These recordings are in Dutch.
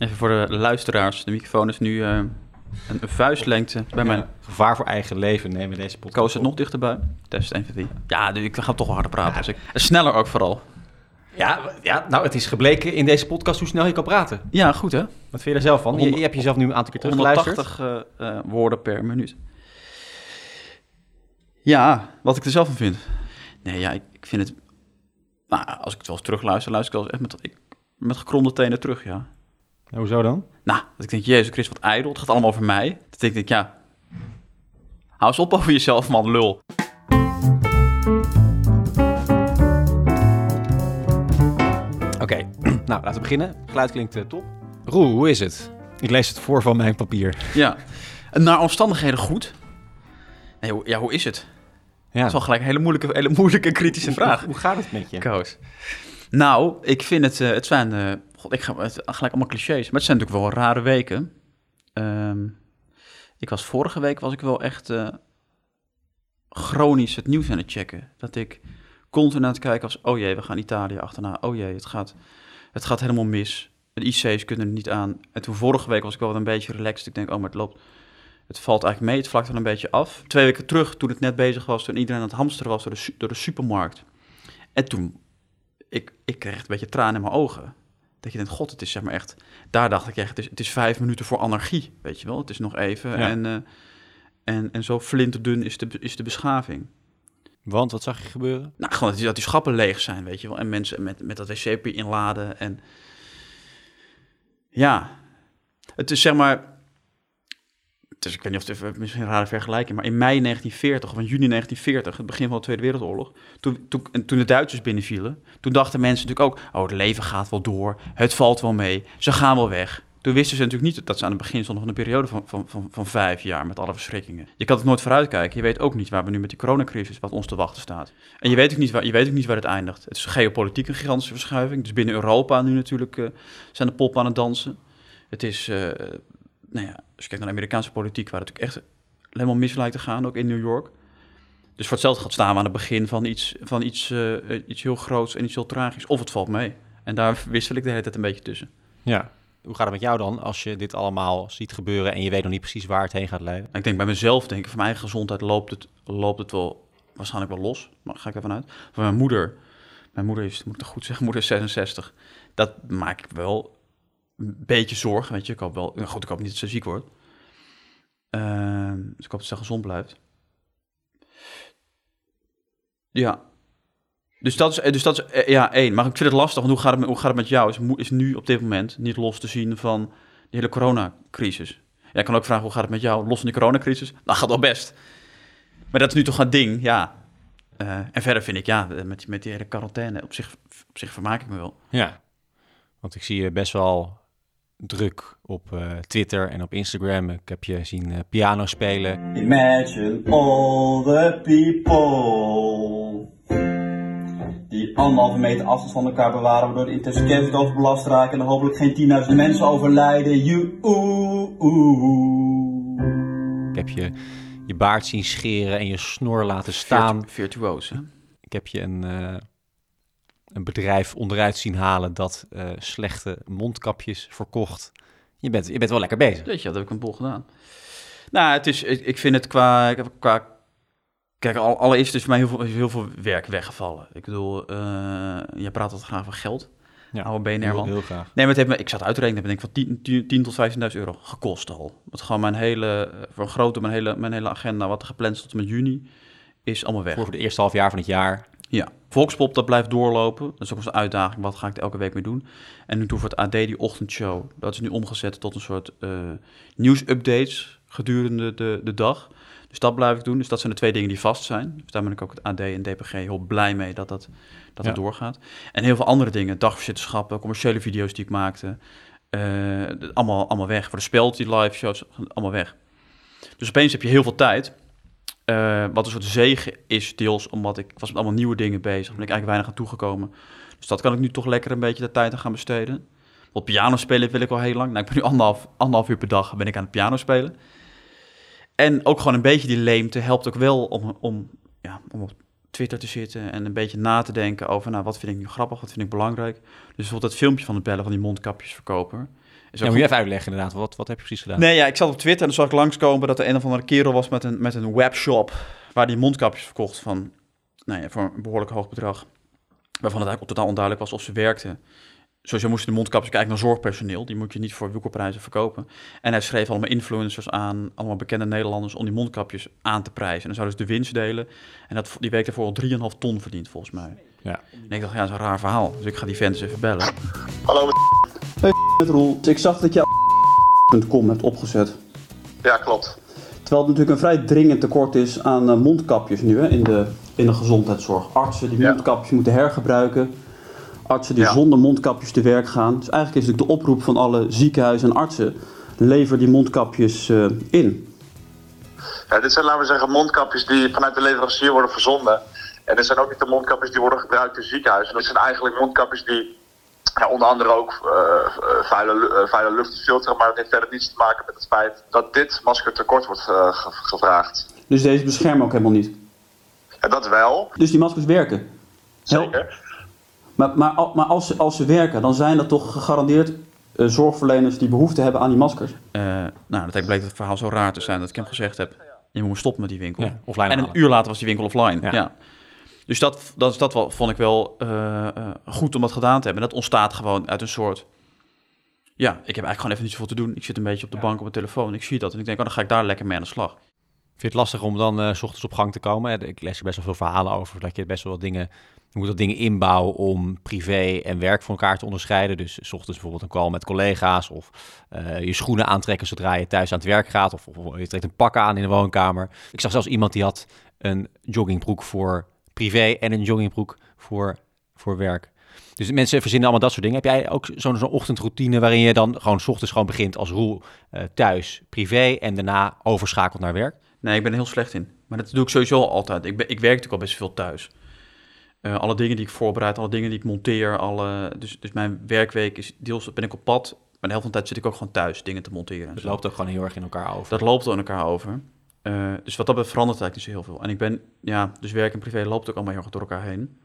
Even voor de luisteraars. De microfoon is nu eh, een vuistlengte bij mijn... Gevaar voor eigen leven nemen deze podcast. Koos het nog dichterbij. Test 1 van 3. Ja, ik ga toch wel harder praten. Dus ik, sneller ook vooral. Ja, ja, nou, het is gebleken in deze podcast hoe snel je kan praten. Ja, goed hè? Wat vind je er zelf van? Je, je hebt jezelf nu een aantal keer teruggeluisterd. 180 eh, eh, woorden per minuut. Ja, wat ik er zelf van vind. Nee, ja, ik, ik vind het... Nou, als ik het wel eens terugluister, luister ik wel eens echt met, ik, met gekromde tenen terug, ja. Hoezo dan? Nou, dat ik denk, Jezus Christus, wat ijdel. Het gaat allemaal over mij. Dat ik denk, ja... Hou eens op over jezelf, man, lul. Oké, nou, laten we beginnen. Geluid klinkt eh, top. Roe, hoe is het? Ik lees het voor van mijn papier. Ja. Naar omstandigheden goed. Nee, hoe, ja, hoe is het? Ja. Dat is wel gelijk een hele moeilijke, hele moeilijke kritische vraag. Hoe gaat het met je? Koos. Nou, ik vind het, eh, het zijn, eh, god, ik ga het gelijk allemaal clichés, maar het zijn natuurlijk wel rare weken. Ehm, ik was vorige week was ik wel echt eh, chronisch het nieuws aan het checken. Dat ik continu aan het kijken was, oh jee, we gaan Italië achterna. Oh jee, het gaat, het gaat helemaal mis. De IC's kunnen er niet aan. En toen vorige week was ik wel een beetje relaxed. Ik denk, oh, maar het loopt, het valt eigenlijk mee. Het vlakt wel een beetje af. Twee weken terug, toen het net bezig was, toen iedereen aan het hamsteren was door de, door de supermarkt. En toen ik, ik kreeg een beetje tranen in mijn ogen. Dat je denkt, god, het is zeg maar echt... Daar dacht ik echt, het is, het is vijf minuten voor anarchie, weet je wel. Het is nog even. Ja. En, eh, en, en zo flinterdun is de, is de beschaving. Want, wat zag je gebeuren? Nou, gewoon dat die, dat die schappen leeg zijn, weet je wel. En mensen met, met dat wc-papier inladen. En ja, het is zeg maar... Dus ik weet niet of het misschien een rare vergelijking, maar in mei 1940 of in juni 1940, het begin van de Tweede Wereldoorlog, toen, toen, en toen de Duitsers binnenvielen, toen dachten mensen natuurlijk ook, oh, het leven gaat wel door, het valt wel mee, ze gaan wel weg. Toen wisten ze natuurlijk niet dat ze aan het begin stonden van een periode van, van, van, van vijf jaar met alle verschrikkingen. Je kan het nooit vooruitkijken. Je weet ook niet waar we nu met die coronacrisis, wat ons te wachten staat. En je weet ook niet waar, je weet ook niet waar het eindigt. Het is geopolitiek een gigantische verschuiving. Dus binnen Europa nu natuurlijk eh, zijn de poppen aan het dansen. Het is, eh, nou ja, als je kijkt naar de Amerikaanse politiek, waar het natuurlijk echt helemaal mis lijkt te gaan, ook in New York. Dus voor hetzelfde gaat staan we aan het begin van iets, van iets, eh, eh, iets heel groots en iets heel tragisch. Of het valt mee. En daar wissel ik de hele tijd een beetje tussen. Ja. Hoe gaat het met jou dan als je dit allemaal ziet gebeuren en je weet nog niet precies waar het heen gaat leiden? Ik denk bij mezelf, denk ik, voor mijn eigen gezondheid loopt het, loopt het wel waarschijnlijk wel los. Maar ga ik ervan uit. Voor mijn moeder, mijn moeder is, moet ik het goed zeggen, moeder is 66. Dat maak ik wel beetje zorgen, weet je. Ik hoop wel, nou goed, ik hoop niet dat ze ziek wordt. Ehm, dus ik hoop dat ze gezond blijft. Ja. Dus dat is, dus dat is eh, ja, één. Maar ik vind het lastig, want hoe gaat het, met- hoe gaat het met jou? Is, is nu op dit moment niet los te zien van die hele coronacrisis. Ja, ik kan ook vragen, hoe gaat het met jou? Los van die coronacrisis? Nou, gaat wel best. Maar dat is nu toch een ding, ja. Eh, en verder vind ik, ja, met, met die hele quarantaine, op zich, op zich vermaak ik me wel. Ja. Want ik zie je best wel druk op eh, Twitter en op Instagram. Ik heb je zien eh, piano spelen. Imagine all the people die anderhalve meter afstand van elkaar bewaren, waardoor de intensive care overbelast raken en hopelijk geen 10.000 mensen overlijden. You, oeh, oeh. Ik heb je je baard zien scheren en je snor laten staan. Virtu- virtuoos, hè? Ik heb je een, eh, een bedrijf onderuit zien halen dat eh, slechte mondkapjes verkocht. Je bent, je bent wel lekker bezig. Weet je, dat heb ik een bol gedaan. Nou, het is, ik, ik vind het qua, ik heb qua kijk, al, allereerst is voor mij heel veel, heel veel werk weggevallen. Ik bedoel, eh je praat altijd graag van geld, Ja, oude heel, BNR-man. heel graag. Nee, maar het heeft me, ik zat uitrekenen, ik van 10, 10, 10 tot 15.000 euro gekost al. Want gewoon mijn hele, eh, voor een grote, mijn hele, mijn hele agenda, wat er gepland stond met juni, is allemaal weg. Voor, voor de eerste half jaar van het jaar. Ja, Volkspop, dat blijft doorlopen. Dat is ook een uitdaging, wat ga ik er elke week mee doen? En nu doen voor het AD die ochtendshow. Dat is nu omgezet tot een soort eh, nieuwsupdates gedurende de, de dag. Dus dat blijf ik doen. Dus dat zijn de twee dingen die vast zijn. Dus daar ben ik ook het AD en DPG heel blij mee dat dat, dat Ja. doorgaat. En heel veel andere dingen, dagverzitterschappen, commerciële video's die ik maakte. de- allemaal, allemaal weg. Voor de speld, die live shows, allemaal weg. Dus opeens heb je heel veel tijd. Eh, wat een soort zegen is, deels omdat ik, was met allemaal nieuwe dingen bezig. Ben ik eigenlijk weinig aan toegekomen. Dus dat kan ik nu toch lekker een beetje de tijd aan gaan besteden. Want piano spelen wil ik al heel lang. Nou, ik ben nu anderhalf, anderhalf uur per dag ben ik aan het piano spelen. En ook gewoon een beetje die leemte helpt ook wel om, om, ja, om op Twitter te zitten en een beetje na te denken over, nou, wat vind ik nu grappig, wat vind ik belangrijk. Dus bijvoorbeeld dat filmpje van het bellen van die mondkapjesverkoper. Is Ja, moet je even uitleggen inderdaad. Wat, wat heb je precies gedaan? Nee, ja, ik zat op Twitter en dan zag ik langskomen dat er een of andere kerel was met een, met een webshop waar die mondkapjes verkocht van, nou ja, voor een behoorlijk hoog bedrag. Waarvan het eigenlijk totaal onduidelijk was of ze werkten. Sowieso moesten de mondkapjes kijken naar zorgpersoneel. Die moet je niet voor winkelprijzen verkopen. En hij schreef allemaal influencers aan, allemaal bekende Nederlanders, om die mondkapjes aan te prijzen. En dan zouden ze de winst delen. En dat, die week daarvoor al 3,5 ton verdiend, volgens mij. Ja. En ik dacht, ja, dat is een raar verhaal. Dus ik ga die vent eens even bellen. Hallo, Met Roel, ik zag dat je .com hebt opgezet. ja klopt. Terwijl het natuurlijk een vrij dringend tekort is aan eh, mondkapjes nu hè, in, de, in de gezondheidszorg. Artsen die Ja. mondkapjes moeten hergebruiken. Artsen die Ja. zonder mondkapjes te werk gaan. Dus eigenlijk is het de oproep van alle ziekenhuizen en artsen. Lever die mondkapjes eh, in. Ja, dit zijn, laten we zeggen, mondkapjes die vanuit de leverancier worden verzonden. En dit zijn ook niet de mondkapjes die worden gebruikt in ziekenhuizen. Dit zijn eigenlijk mondkapjes die ja, onder andere ook eh, eh, vuile, eh, vuile lucht filteren. Maar het heeft verder niets te maken met het feit dat dit masker tekort wordt ge- gevraagd. Dus deze beschermen ook helemaal niet. En dat wel, Dus die maskers werken. Zeker. Maar, maar, maar als, ze, als ze werken, dan zijn dat toch gegarandeerd zorgverleners die behoefte hebben aan die maskers. Eh, nou, dat bleek het verhaal zo raar te zijn dat ik hem gezegd heb. Je moet stoppen met die winkel. Ja, offline en een halen. uur later was die winkel offline. Ja. Ja. Dus dat, dat, dat wel, vond ik wel eh, eh, goed om dat gedaan te hebben. Dat ontstaat gewoon uit een soort... Ja, ik heb eigenlijk gewoon even niet zoveel te doen. Ik zit een beetje op de bank op mijn telefoon. Ik zie dat en ik denk, oh, dan ga ik daar lekker mee aan de slag. Vind je het lastig om dan eh, s ochtends op gang te komen? Ik lees er best wel veel verhalen over dat je best wel wat dingen... Je moet wat dingen inbouwen om privé en werk van elkaar te onderscheiden. Dus s ochtends bijvoorbeeld een call met collega's of je schoenen aantrekken zodra je thuis aan het werk gaat. Of, of je trekt een pak aan in de woonkamer. Ik zag zelfs iemand die had een joggingbroek voor privé en een joggingbroek voor, voor werk. Dus mensen verzinnen allemaal dat soort dingen. Heb jij ook zo'n zo'n ochtendroutine waarin je dan gewoon s ochtends gewoon begint als roel eh, thuis, privé en daarna overschakelt naar werk? Nee, ik ben er heel slecht in. Maar dat doe ik sowieso altijd. Ik, ben, ik werk natuurlijk al best veel thuis. Eh, alle dingen die ik voorbereid, alle dingen die ik monteer. Alle, dus, dus mijn werkweek is deels ben ik op pad. Maar de helft van de tijd zit ik ook gewoon thuis dingen te monteren. zo. loopt ook gewoon heel erg in elkaar over. Dat loopt aan elkaar over. Eh, dus wat dat betreft verandert eigenlijk niet zo heel veel. En ik ben, ja, dus werk en privé loopt ook allemaal heel erg door elkaar heen.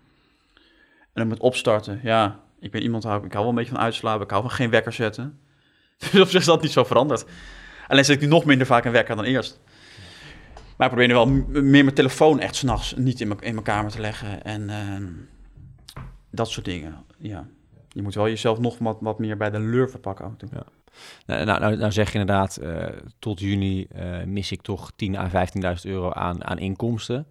En dan met opstarten, ja, ik ben iemand, hou- ik hou wel een beetje van uitslapen, ik hou van geen wekker zetten. Dus op zich is dat niet zo veranderd. Alleen zet ik nu nog minder vaak een wekker dan eerst. Maar ik probeer nu wel meer mijn telefoon echt s'nachts niet in mijn, in mijn kamer te leggen. En ehm, dat soort dingen, ja. Je moet wel jezelf nog wat, wat meer bij de leur verpakken af en toe. Nou, nou, nou, nou zeg je inderdaad, eh, tot juni eh, mis ik toch 10.000 à 15.000 euro aan, aan inkomsten.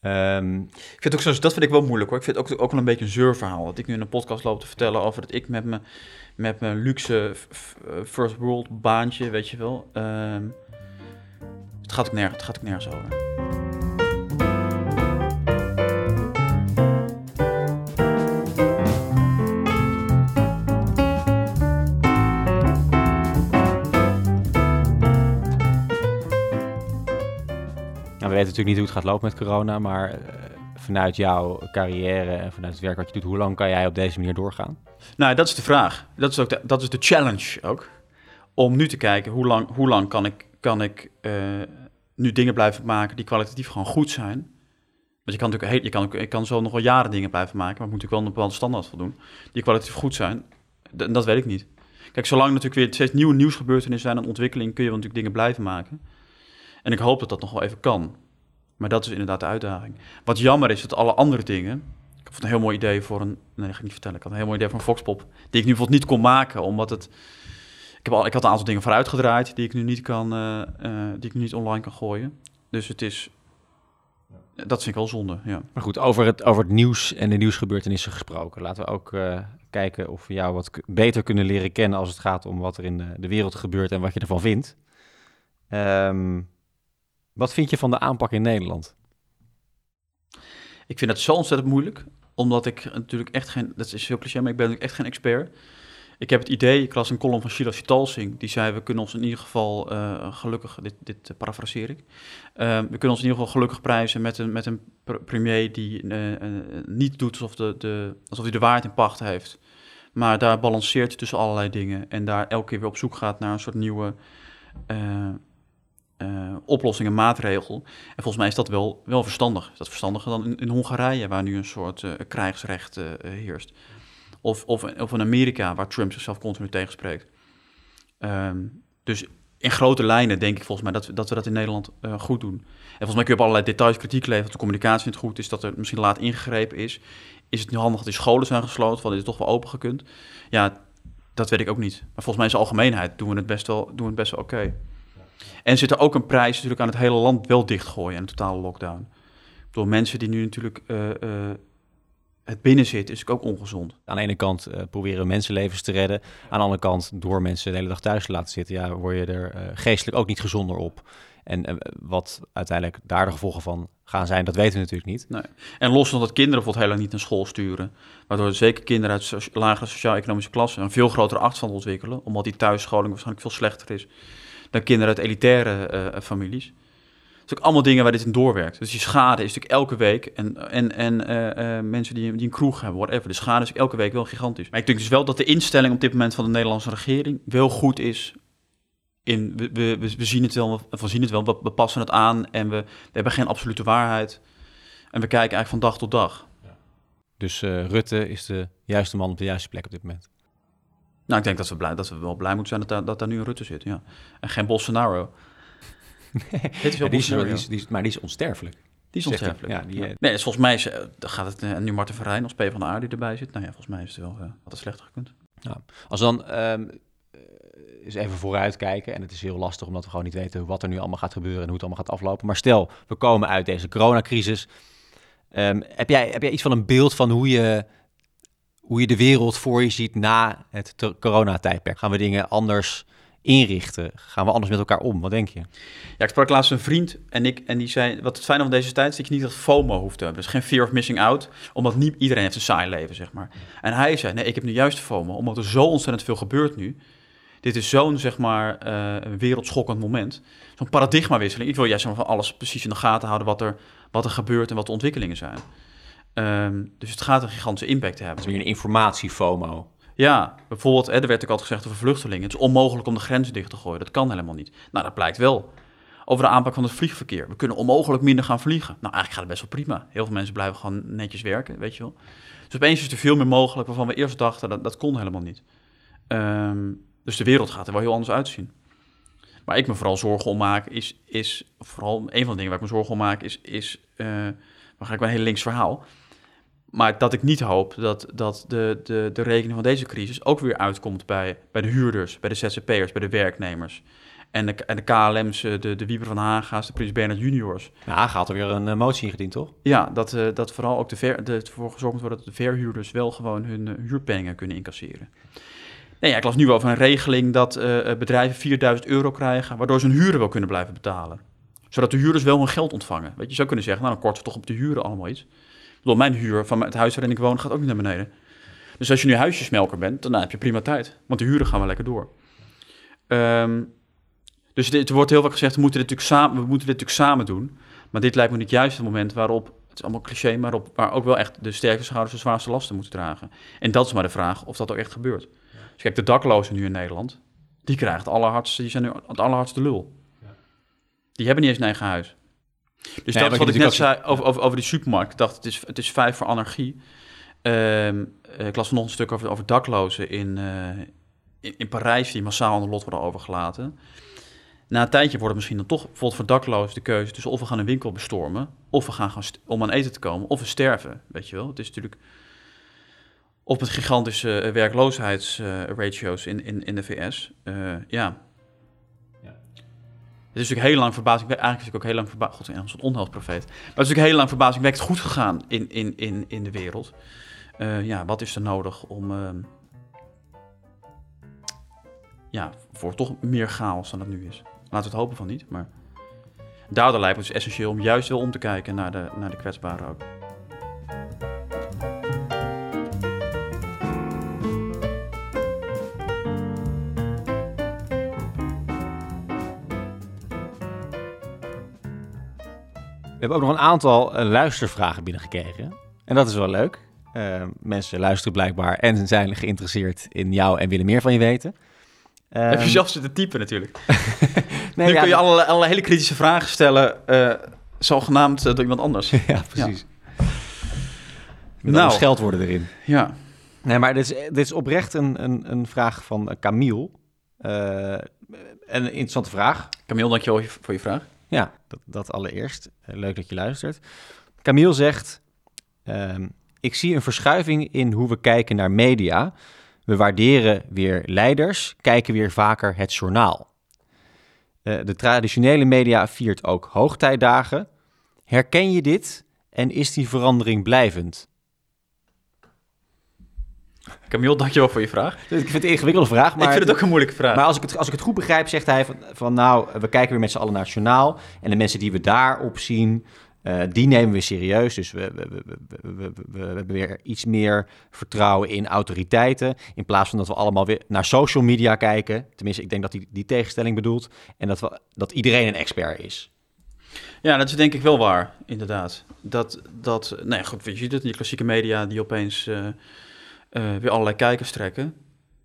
Ehm, Ik vind ook zo, dat vind ik wel moeilijk hoor. Ik vind het ook, ook wel een beetje een zeurverhaal. Dat ik nu in een podcast loop te vertellen over dat ik met mijn, met mijn luxe eh, first world baantje, weet je wel. ehm, het, gaat ook nergens, het gaat ook nergens over. Natuurlijk niet hoe het gaat lopen met corona, maar eh, vanuit jouw carrière en vanuit het werk wat je doet, hoe lang kan jij op deze manier doorgaan? Nou, dat is de vraag. Dat is, ook de, dat is de challenge ook. Om nu te kijken hoe lang, hoe lang kan ik, kan ik eh, nu dingen blijven maken die kwalitatief gewoon goed zijn. Want je kan natuurlijk je kan, je kan zo nog wel jaren dingen blijven maken, maar het moet natuurlijk wel een bepaalde standaard voldoen. Die kwalitatief goed zijn. Dat weet ik niet. Kijk, zolang natuurlijk weer steeds nieuwe nieuwsgebeurtenissen zijn en ontwikkeling, kun je natuurlijk dingen blijven maken. En ik hoop dat dat nog wel even kan. Maar dat is inderdaad de uitdaging. Wat jammer is dat alle andere dingen. Ik had een heel mooi idee voor een. Nee, dat ga ik niet vertellen. Ik had een heel mooi idee voor een Foxpop. Die ik nu bijvoorbeeld niet kon maken, omdat het. Ik, heb al, ik had een aantal dingen vooruit gedraaid die ik nu niet kan. eh, eh, die ik nu niet online kan gooien. Dus het is. Dat vind ik wel zonde. Ja. Maar goed, over het, over het nieuws en de nieuwsgebeurtenissen gesproken. Laten we ook eh, kijken of we jou wat beter kunnen leren kennen als het gaat om wat er in de, wereld gebeurt en wat je ervan vindt. Ehm, wat vind je van de aanpak in Nederland? Ik vind dat zo ontzettend moeilijk, omdat ik natuurlijk echt geen, dat is heel cliché, maar ik ben natuurlijk echt geen expert. Ik heb het idee, ik las een column van Sheila Sitalsing, die zei, we kunnen ons in ieder geval eh, gelukkig, dit, dit uh, parafraseer ik, uh, we kunnen ons in ieder geval gelukkig prijzen met een, met een pr premier die niet doet alsof, de, de, alsof hij de waarheid in pacht heeft, maar daar balanceert tussen allerlei dingen en daar elke keer weer op zoek gaat naar een soort nieuwe... Uh, oplossing, een maatregel. En volgens mij is dat wel, wel verstandig. Is dat verstandiger dan in, in Hongarije, waar nu een soort eh, krijgsrecht eh, heerst? Of, of, of in Amerika, waar Trump zichzelf continu tegenspreekt. Ehm, dus in grote lijnen denk ik volgens mij dat, dat we dat in Nederland goed doen. En volgens mij kun je op allerlei details kritiek leveren. Dat de communicatie niet goed is, dat er misschien laat ingegrepen is. Is het nu handig dat die scholen zijn gesloten, want dit is toch wel open gekund? Ja, dat weet ik ook niet. Maar volgens mij is de algemeenheid doen we het best wel, doen we het best wel oké. En zit er ook een prijs natuurlijk aan het hele land wel dichtgooien en een totale lockdown. Door mensen die nu natuurlijk eh, eh, het binnen zitten, is ook ongezond. Aan de ene kant eh, proberen we mensenlevens te redden. Aan de andere kant, door mensen de hele dag thuis te laten zitten, ja, word je er geestelijk ook niet gezonder op. En wat uiteindelijk daar de gevolgen van gaan zijn, dat weten we natuurlijk niet. En los van dat kinderen bijvoorbeeld heel lang niet naar school sturen. Waardoor zeker kinderen uit soci- lagere sociaal-economische klassen een veel grotere achterstand ontwikkelen. Omdat die thuisscholing waarschijnlijk veel slechter is dan kinderen uit elitaire eh, families. Dat is ook allemaal dingen waar dit in doorwerkt. Dus die schade is natuurlijk elke week. En, en, en eh, eh, mensen die, die een kroeg hebben, whatever. De schade is elke week wel gigantisch. Maar ik denk dus wel dat de instelling op dit moment van de Nederlandse regering wel goed is. In, we, we, zien het wel, we zien het wel, we, passen het aan en we, we hebben geen absolute waarheid. En we kijken eigenlijk van dag tot dag. Dus eh, Rutte is de juiste man op de juiste plek op dit moment. Nou, ik denk dat we, blij, dat we wel blij moeten zijn dat daar, dat daar nu een Rutte zit. Ja. En geen Bolsonaro. Dit is wel Ja, is, Bolsonaro. die is- die is- maar die is onsterfelijk. Die is onsterfelijk. Ja, die, eh, Nee, dus volgens mij is, eh, dan gaat het eh, nu Marten Verheyen als P van de A die erbij zit. Nou ja, volgens mij is het wel had het slechter gekund. Als dan eh, eens even vooruit kijken, en het is heel lastig omdat we gewoon niet weten wat er nu allemaal gaat gebeuren en hoe het allemaal gaat aflopen. Maar stel, we komen uit deze coronacrisis. Ehm, heb, jij, heb jij iets van een beeld van hoe je, hoe je de wereld voor je ziet na het coronatijdperk? Gaan we dingen anders inrichten? Gaan we anders met elkaar om? Wat denk je? Ja, ik sprak laatst een vriend en ik en die zei, wat het fijne van deze tijd is dat je niet dat FOMO hoeft te hebben. Dus geen fear of missing out, omdat niet iedereen heeft een saai leven, zeg maar. En hij zei, nee, ik heb nu juist FOMO, omdat er zo ontzettend veel gebeurt nu. Dit is zo'n, zeg maar, eh, wereldschokkend moment. Zo'n paradigmawisseling. Ik wil juist van alles precies in de gaten houden wat er, wat er gebeurt en wat de ontwikkelingen zijn. Ehm, dus het gaat een gigantische impact hebben. Dat is meer een informatie-FOMO. Ja, bijvoorbeeld, hè, er werd ook altijd gezegd over vluchtelingen. Het is onmogelijk om de grenzen dicht te gooien. Dat kan helemaal niet. Nou, dat blijkt wel. Over de aanpak van het vliegverkeer. We kunnen onmogelijk minder gaan vliegen. Nou, eigenlijk gaat het best wel prima. Heel veel mensen blijven gewoon netjes werken, weet je wel. Dus opeens is er veel meer mogelijk waarvan we eerst dachten dat dat kon helemaal niet. Ehm, dus de wereld gaat er wel heel anders uitzien. Waar ik me vooral zorgen om maak, is, is vooral een van de dingen waar ik me zorgen om maak, is, is eh dan ga ik wel een heel links verhaal. Maar dat ik niet hoop dat, dat de, de, de rekening van deze crisis ook weer uitkomt bij, bij de huurders, bij de ZZP'ers, bij de werknemers. En de, en de KLM's, eh, de, de Wieber van Haga's, de Prins Bernhard juniors. Nou, gaat er weer een eh, motie ingediend, toch? Ja, dat, eh, dat vooral ook de ver, de, ervoor gezorgd worden dat de verhuurders wel gewoon hun huurpenningen kunnen incasseren. Nee, ja, ik las nu over een regeling dat bedrijven 4000 euro krijgen, waardoor ze hun huren wel kunnen blijven betalen. Zodat de huurders wel hun geld ontvangen. Weet je, je zou kunnen zeggen, nou dan korten we toch op de huren allemaal iets. Bedoel, mijn huur van het huis waarin ik woon gaat ook niet naar beneden. Dus als je nu huisjesmelker bent, dan heb je prima tijd. Want de huren gaan wel lekker door. Ehm, dus dit, er wordt heel vaak gezegd, we moeten, dit natuurlijk samen, we moeten dit natuurlijk samen doen. Maar dit lijkt me niet juist het moment waarop, het is allemaal cliché, maar op, waar ook wel echt de sterkste schouders de zwaarste lasten moeten dragen. En dat is maar de vraag of dat ook echt gebeurt. Dus kijk, de daklozen nu in Nederland, die krijgen het allerhardste, die zijn nu het allerhardste lul. Die hebben niet eens een eigen huis. Dus Nee, dat wat ik net zei over, over, over die supermarkt. Ik dacht, het is, het is vijf voor anarchie. Eh, ik las vanochtend een stuk over, over daklozen in, eh, in, in Parijs... die massaal aan de lot worden overgelaten. Na een tijdje wordt het misschien dan toch bijvoorbeeld voor daklozen de keuze... tussen of we gaan een winkel bestormen... of we gaan, gaan om aan eten te komen, of we sterven. Weet je wel? Het is natuurlijk... Op het gigantische eh, werkloosheidsratio's in, in, in de VS. ja, is natuurlijk heel lang verbazing. Eigenlijk is het ook heel lang verbazing. God, een onheilsprofeet. Maar het is natuurlijk heel lang verbazingwekkend goed gegaan in, in, in, in de wereld. Eh, ja, wat is er nodig om. ehm, ja, voor toch meer chaos dan het nu is. Laten we het hopen van niet. Maar daardoor lijkt het dus essentieel om juist wel om te kijken naar de, naar de kwetsbaren ook. Hebben ook nog een aantal eh, luistervragen binnengekregen. En dat is wel leuk. Eh, mensen luisteren blijkbaar en zijn geïnteresseerd in jou en willen meer van je weten. Heb je zelf zitten typen natuurlijk. nee, nu ja, kun je allerlei, allerlei hele kritische vragen stellen, eh zogenaamd door iemand anders. Ja, precies. Met Nou. scheldwoorden erin. Ja. Nee, maar dit is, dit is oprecht een, een, een vraag van Camille. Eh, een interessante vraag. Camille, dankjewel voor je vraag. Ja, dat, dat allereerst. Eh, leuk dat je luistert. Camille zegt... ehm, ik zie een verschuiving in hoe we kijken naar media. We waarderen weer leiders, kijken weer vaker het journaal. Eh, de traditionele media viert ook hoogtijdagen. Herken je dit en is die verandering blijvend? Camille, dankjewel voor je vraag. Ik vind het een ingewikkelde vraag, maar... ik vind het ook een moeilijke vraag. Maar als ik, het, als ik het goed begrijp, zegt hij van, van nou, we kijken weer met z'n allen naar het journaal. En de mensen die we daarop zien, eh, die nemen we serieus. Dus we, we, we, we, we, we- we hebben weer iets meer vertrouwen in autoriteiten. In plaats van dat we allemaal weer naar social media kijken. Tenminste, ik denk dat hij die tegenstelling bedoelt. En dat, we, dat iedereen een expert is. Ja, dat is denk ik wel waar, inderdaad. Dat, dat nee, goed, je ziet het in die klassieke media die opeens eh, eh, weer allerlei kijkers trekken.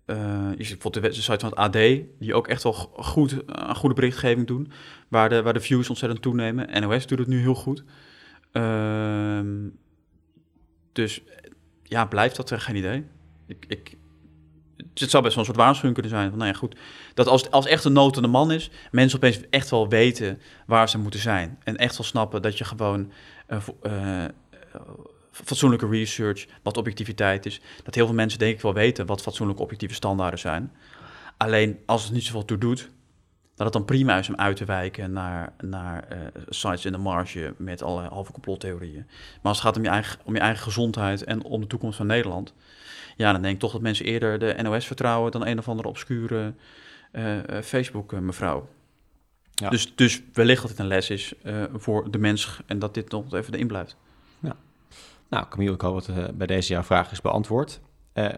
Eh, je ziet bijvoorbeeld de, de site van het AD, die ook echt wel goed, eh, aan goede berichtgeving doen, waar de, waar de views ontzettend toenemen. NOS doet het nu heel goed. Ehm, dus ja, blijft dat? Geen idee. Ik, ik, het zou best wel een soort waarschuwing kunnen zijn. Van, nou ja, goed. Dat als, als echt een nood aan de man is, mensen opeens echt wel weten waar ze moeten zijn. En echt wel snappen dat je gewoon fatsoenlijke research, wat objectiviteit is. Dat heel veel mensen denk ik wel weten wat fatsoenlijke objectieve standaarden zijn. Alleen als het niet zoveel toe doet, dat het dan prima is om uit te wijken naar, naar eh, sites in de marge met allerlei halve complottheorieën. Maar als het gaat om je, eigen, om je eigen gezondheid en om de toekomst van Nederland, ja, dan denk ik toch dat mensen eerder de NOS vertrouwen dan een of andere obscure eh, eh, Facebook-mevrouw. Ja. Dus, dus wellicht dat dit een les is voor de mens en dat dit nog even erin blijft. Nou, Camille, ik hoop dat eh, bij deze jouw vraag is beantwoord. Eh,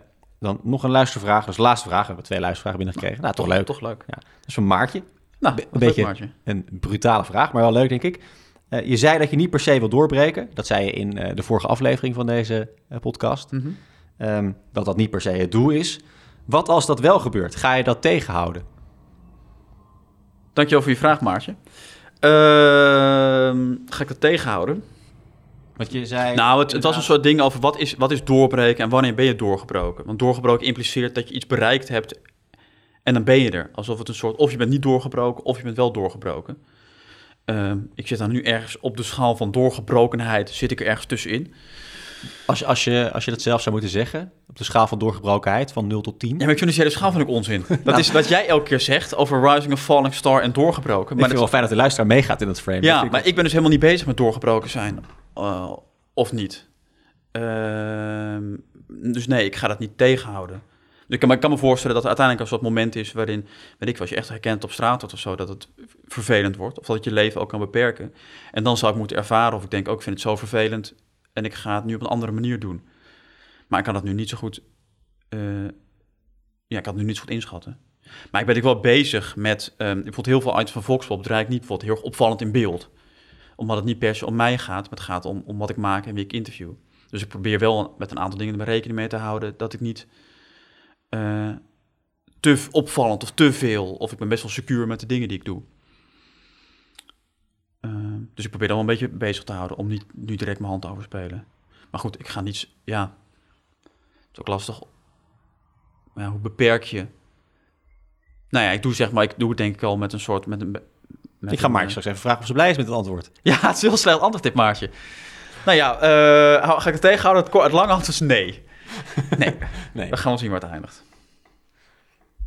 dan nog een luistervraag. De laatste vraag. We hebben twee luistervragen binnengekregen. Nou, toch leuk. Toch leuk. Dat is van Maartje. Nou, Be- een beetje Maartje. Een brutale vraag, maar wel leuk, denk ik. Eh, je zei dat je niet per se wil doorbreken. Dat zei je in de vorige aflevering van deze podcast. Mhm. Ehm, dat dat niet per se het doel is. Wat als dat wel gebeurt? Ga je dat tegenhouden? Dankjewel voor je vraag, Maartje. Ehm, ga ik dat tegenhouden? Want je zei... Nou, het, het was een soort ding over wat is, wat is doorbreken en wanneer ben je doorgebroken. Want doorgebroken impliceert dat je iets bereikt hebt en dan ben je er. Alsof het een soort, of je bent niet doorgebroken of je bent wel doorgebroken. Ehm, ik zit dan nu ergens op de schaal van doorgebrokenheid, zit ik er ergens tussenin. Als je, als, je, als je dat zelf zou moeten zeggen, op de schaal van doorgebrokenheid van 0 tot 10. Ja, maar ik vind die hele schaal van ik onzin. Dat is wat jij elke keer zegt over Rising of Falling Star en doorgebroken. ik Maar vind het wel fijn dat de luisteraar meegaat in dat frame. Ja, ik maar ik ben dus helemaal niet bezig met doorgebroken zijn. Eh, of niet. Ehm, dus nee, ik ga dat niet tegenhouden. Dus ik kan, ik kan me voorstellen dat uiteindelijk een soort moment is waarin, weet ik, als je echt herkent op straat wordt of zo, dat het vervelend wordt. Of dat het je leven ook kan beperken. En dan zou ik moeten ervaren of ik denk, ook ik vind het zo vervelend en ik ga het nu op een andere manier doen. Maar ik kan dat nu niet zo goed, eh, ja, ik kan het nu niet zo goed inschatten. Maar ik ben ik wel bezig met, ehm bijvoorbeeld heel veel items van Volkspop draai ik niet bijvoorbeeld heel erg opvallend in beeld. Omdat het niet per se om mij gaat, maar het gaat om, om wat ik maak en wie ik interview. Dus ik probeer wel met een aantal dingen er rekening mee te houden dat ik niet eh, te opvallend of te veel, of ik ben best wel secuur met de dingen die ik doe. Ehm, dus ik probeer dan wel een beetje bezig te houden om niet nu direct mijn hand te overspelen. Maar goed, ik ga niet, s- ja, het is ook lastig. Maar ja, hoe beperk je? Nou ja, ik doe zeg maar, ik doe het denk ik al met een soort, met een, met Ik ga Maartje eh, straks even vragen of ze blij is met het antwoord. ja, het is een heel slecht antwoord dit, Maartje. Nou ja, eh, ga ik het tegenhouden? Het, het lange antwoord is nee. Nee, Nee. we gaan wel zien waar het eindigt.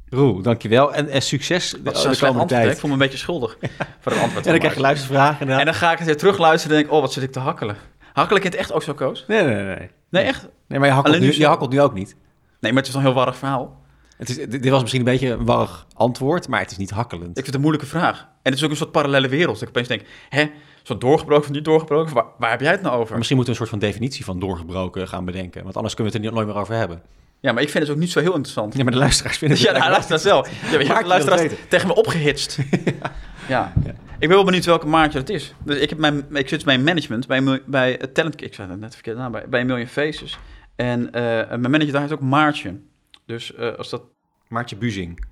Roel, dankjewel. En, en succes Dat is de komende tijd. Ik voel me een beetje schuldig voor het antwoord. En dan krijg je luistervragen. En dan ga ik het weer terugluisteren en denk ik, oh, wat zit ik te hakkelen. Hakkel ik het echt ook zo, Koos? Nee, nee, nee. Nee, echt? Nee, maar je hakkelt, Alleen nu, je zo- hakkelt nu ook niet. Nee, maar het is een heel warrig verhaal. Het is, dit was misschien een beetje een warrig antwoord, maar het is niet hakkelend. Ik vind het een moeilijke vraag. En het is ook een soort parallele wereld. Dat ik opeens denk, hè, zo'n doorgebroken of niet doorgebroken? Waar, waar heb jij het nou over? Maar misschien moeten we een soort van definitie van doorgebroken gaan bedenken. Want anders kunnen we het er niet- nooit meer over hebben. Ja, maar ik vind het ook niet zo heel interessant. Ja, maar de luisteraars vinden het Ja, nou, luister dat wel. Ja, je hebt de luisteraars tegen me opgehitst. ja. Ik ben wel benieuwd welke maatje dat is. Dus ik, heb mijn, ik zit bij management, bij, bij Talent... Ik zei het net verkeerd aan, bij, bij Million Faces. En eh, mijn manager daar heeft ook Maartje. Dus eh, als dat... Maartje Buzing.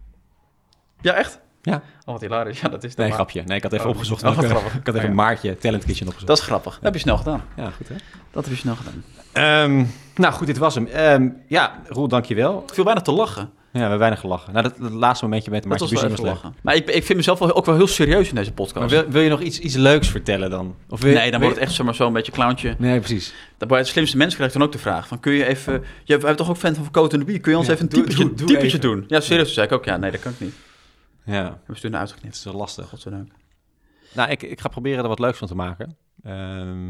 Ja, echt? Ja. Oh, wat hilarisch. Ja, dat is Nee, grapje. Nee, ik had even Oh, opgezocht. oh, wat welke- grappig. ik had even Ja. Maartje Talent Kitchen opgezocht. Dat is grappig. Dat heb je snel gedaan. Ja, goed hè? Dat heb je snel gedaan. Ehm, nou goed, dit was hem. Ehm, ja, Roel, dankjewel. Ik viel bijna te lachen. Ja, we hebben weinig gelachen. Nou, dat, dat laatste momentje met Dat wel Bussing was lachen. Maar ik, ik vind mezelf wel, ook wel heel serieus in deze podcast. Maar wil, wil je nog iets, iets leuks vertellen dan? Of wil nee, dan wordt het echt zomaar zo'n beetje clowntje. je- Nee, precies. Dan bij het slimste mensen krijg ik dan ook de vraag van... kun je even... Je hebben toch ook fan van Coat and the Bee? Kun je ons Ja, even een doe- typetje, doe- doe typetje even. doen? Ja, serieus. Zei ik ook, ja, nee, dat kan ik niet. Ja, Hebben we toen het uitgeknipt. is wel lastig. Godzijdank. Nou, ik, ik ga proberen er wat leuks van te maken. Ehm,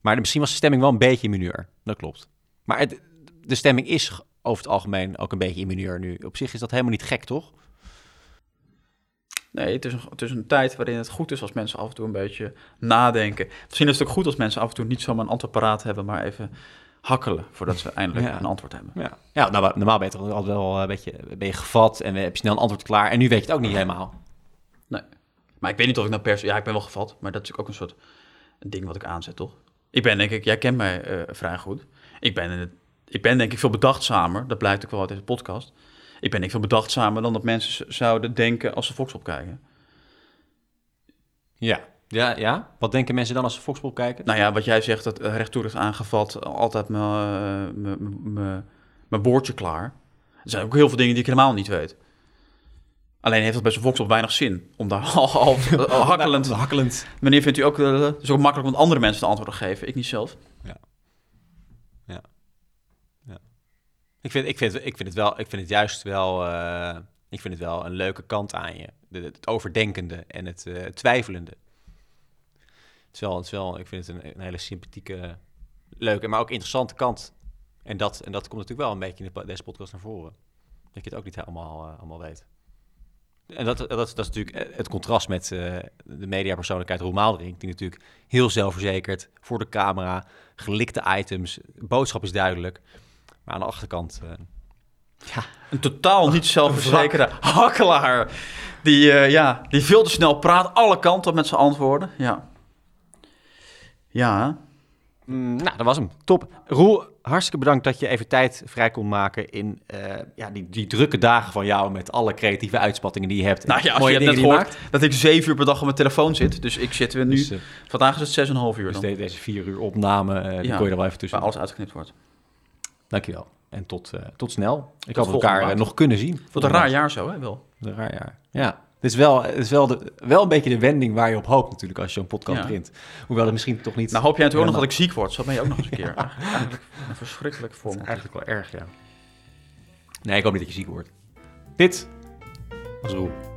maar de- misschien was de stemming wel een beetje in mineur. Dat klopt. Maar het, de stemming is over het algemeen ook een beetje in mineur nu. Op zich is dat helemaal niet gek, toch? Nee, het is, een, het is een tijd waarin het goed is als mensen af en toe een beetje nadenken. Misschien is het ook goed als mensen af en toe niet zomaar een antwoord paraat hebben, maar even hakkelen voordat ze eindelijk Ja. een antwoord hebben. Ja, ja nou, normaal ben je toch altijd wel een beetje ben je gevat en heb je snel een antwoord klaar. En nu weet je het ook niet helemaal. Nee. Maar ik weet niet of ik nou per se... Ja, ik ben wel gevat, maar dat is ook een soort ding wat ik aanzet, toch? Ik ben denk ik... Jij kent mij eh, vrij goed. Ik ben, in het, ik ben denk ik veel bedachtzamer. Dat blijkt ook wel uit deze podcast. Ik ben denk ik veel bedachtzamer dan dat mensen zouden denken als ze Fox kijken. Ja. Ja, ja. Wat denken mensen dan als ze Foxpop kijken? Nou ja, wat jij zegt, dat eh, recht toe recht aangevat, altijd mijn, eh, mijn woordje klaar. Er zijn ook heel veel dingen die ik helemaal niet weet. Alleen heeft het bij zo'n Voxel weinig zin om daar al, al, al hakkelend... Hakkelend. Wanneer vindt u ook... eh, is ook makkelijk om andere mensen de antwoorden te geven, ik niet zelf. Ik vind, ik, vind, ik vind het wel, ik vind het juist wel, eh, ik vind het wel een leuke kant aan je. De, het overdenkende en het eh, twijfelende. Het is wel, het is wel, ik vind het een, hele sympathieke, leuke, maar ook interessante kant. En dat, en dat komt natuurlijk wel een beetje in de, deze podcast naar voren. Dat je het ook niet helemaal, eh, allemaal weet. En dat, dat, dat is natuurlijk het contrast met eh, de mediapersoonlijkheid Roel Maalderink, die natuurlijk heel zelfverzekerd voor de camera, gelikte items, boodschap is duidelijk. Maar aan de achterkant, eh, ja, Een totaal niet zelfverzekerde hakkelaar. Die, eh, ja, die veel te snel praat, alle kanten op met zijn antwoorden. Ja. Ja, Mm, nou, dat was hem. Top. Roel, hartstikke bedankt dat je even tijd vrij kon maken in eh, ja, die, die drukke dagen van jou met alle creatieve uitspattingen die je hebt. nou ja, als mooie je hebt net die gehoord dat ik zeven uur per dag op mijn telefoon zit. Dus ik zit weer nu... Dus, vandaag is het zes en een half uur dus dan. deze vier uur opname, eh, die Ja, kon je er wel even tussen. Waar alles uitgeknipt wordt. Dankjewel. En tot, eh, tot snel. Ik hoop we volgende elkaar eh, maand. nog kunnen zien. Wat een raar jaar zo, hè, Wil? Een raar jaar. Ja. Het is wel, het is wel, de, wel een beetje de wending waar je op hoopt natuurlijk als je zo'n podcast Ja. Hoewel het misschien toch niet... Nou hoop jij natuurlijk ook nog dat ik ziek word. Zo ben je ook nog eens een keer. Eigenlijk, eigenlijk een verschrikkelijk voor me. Eigenlijk wel erg, ja. Nee, ik hoop niet dat je ziek wordt. Dit was Roel.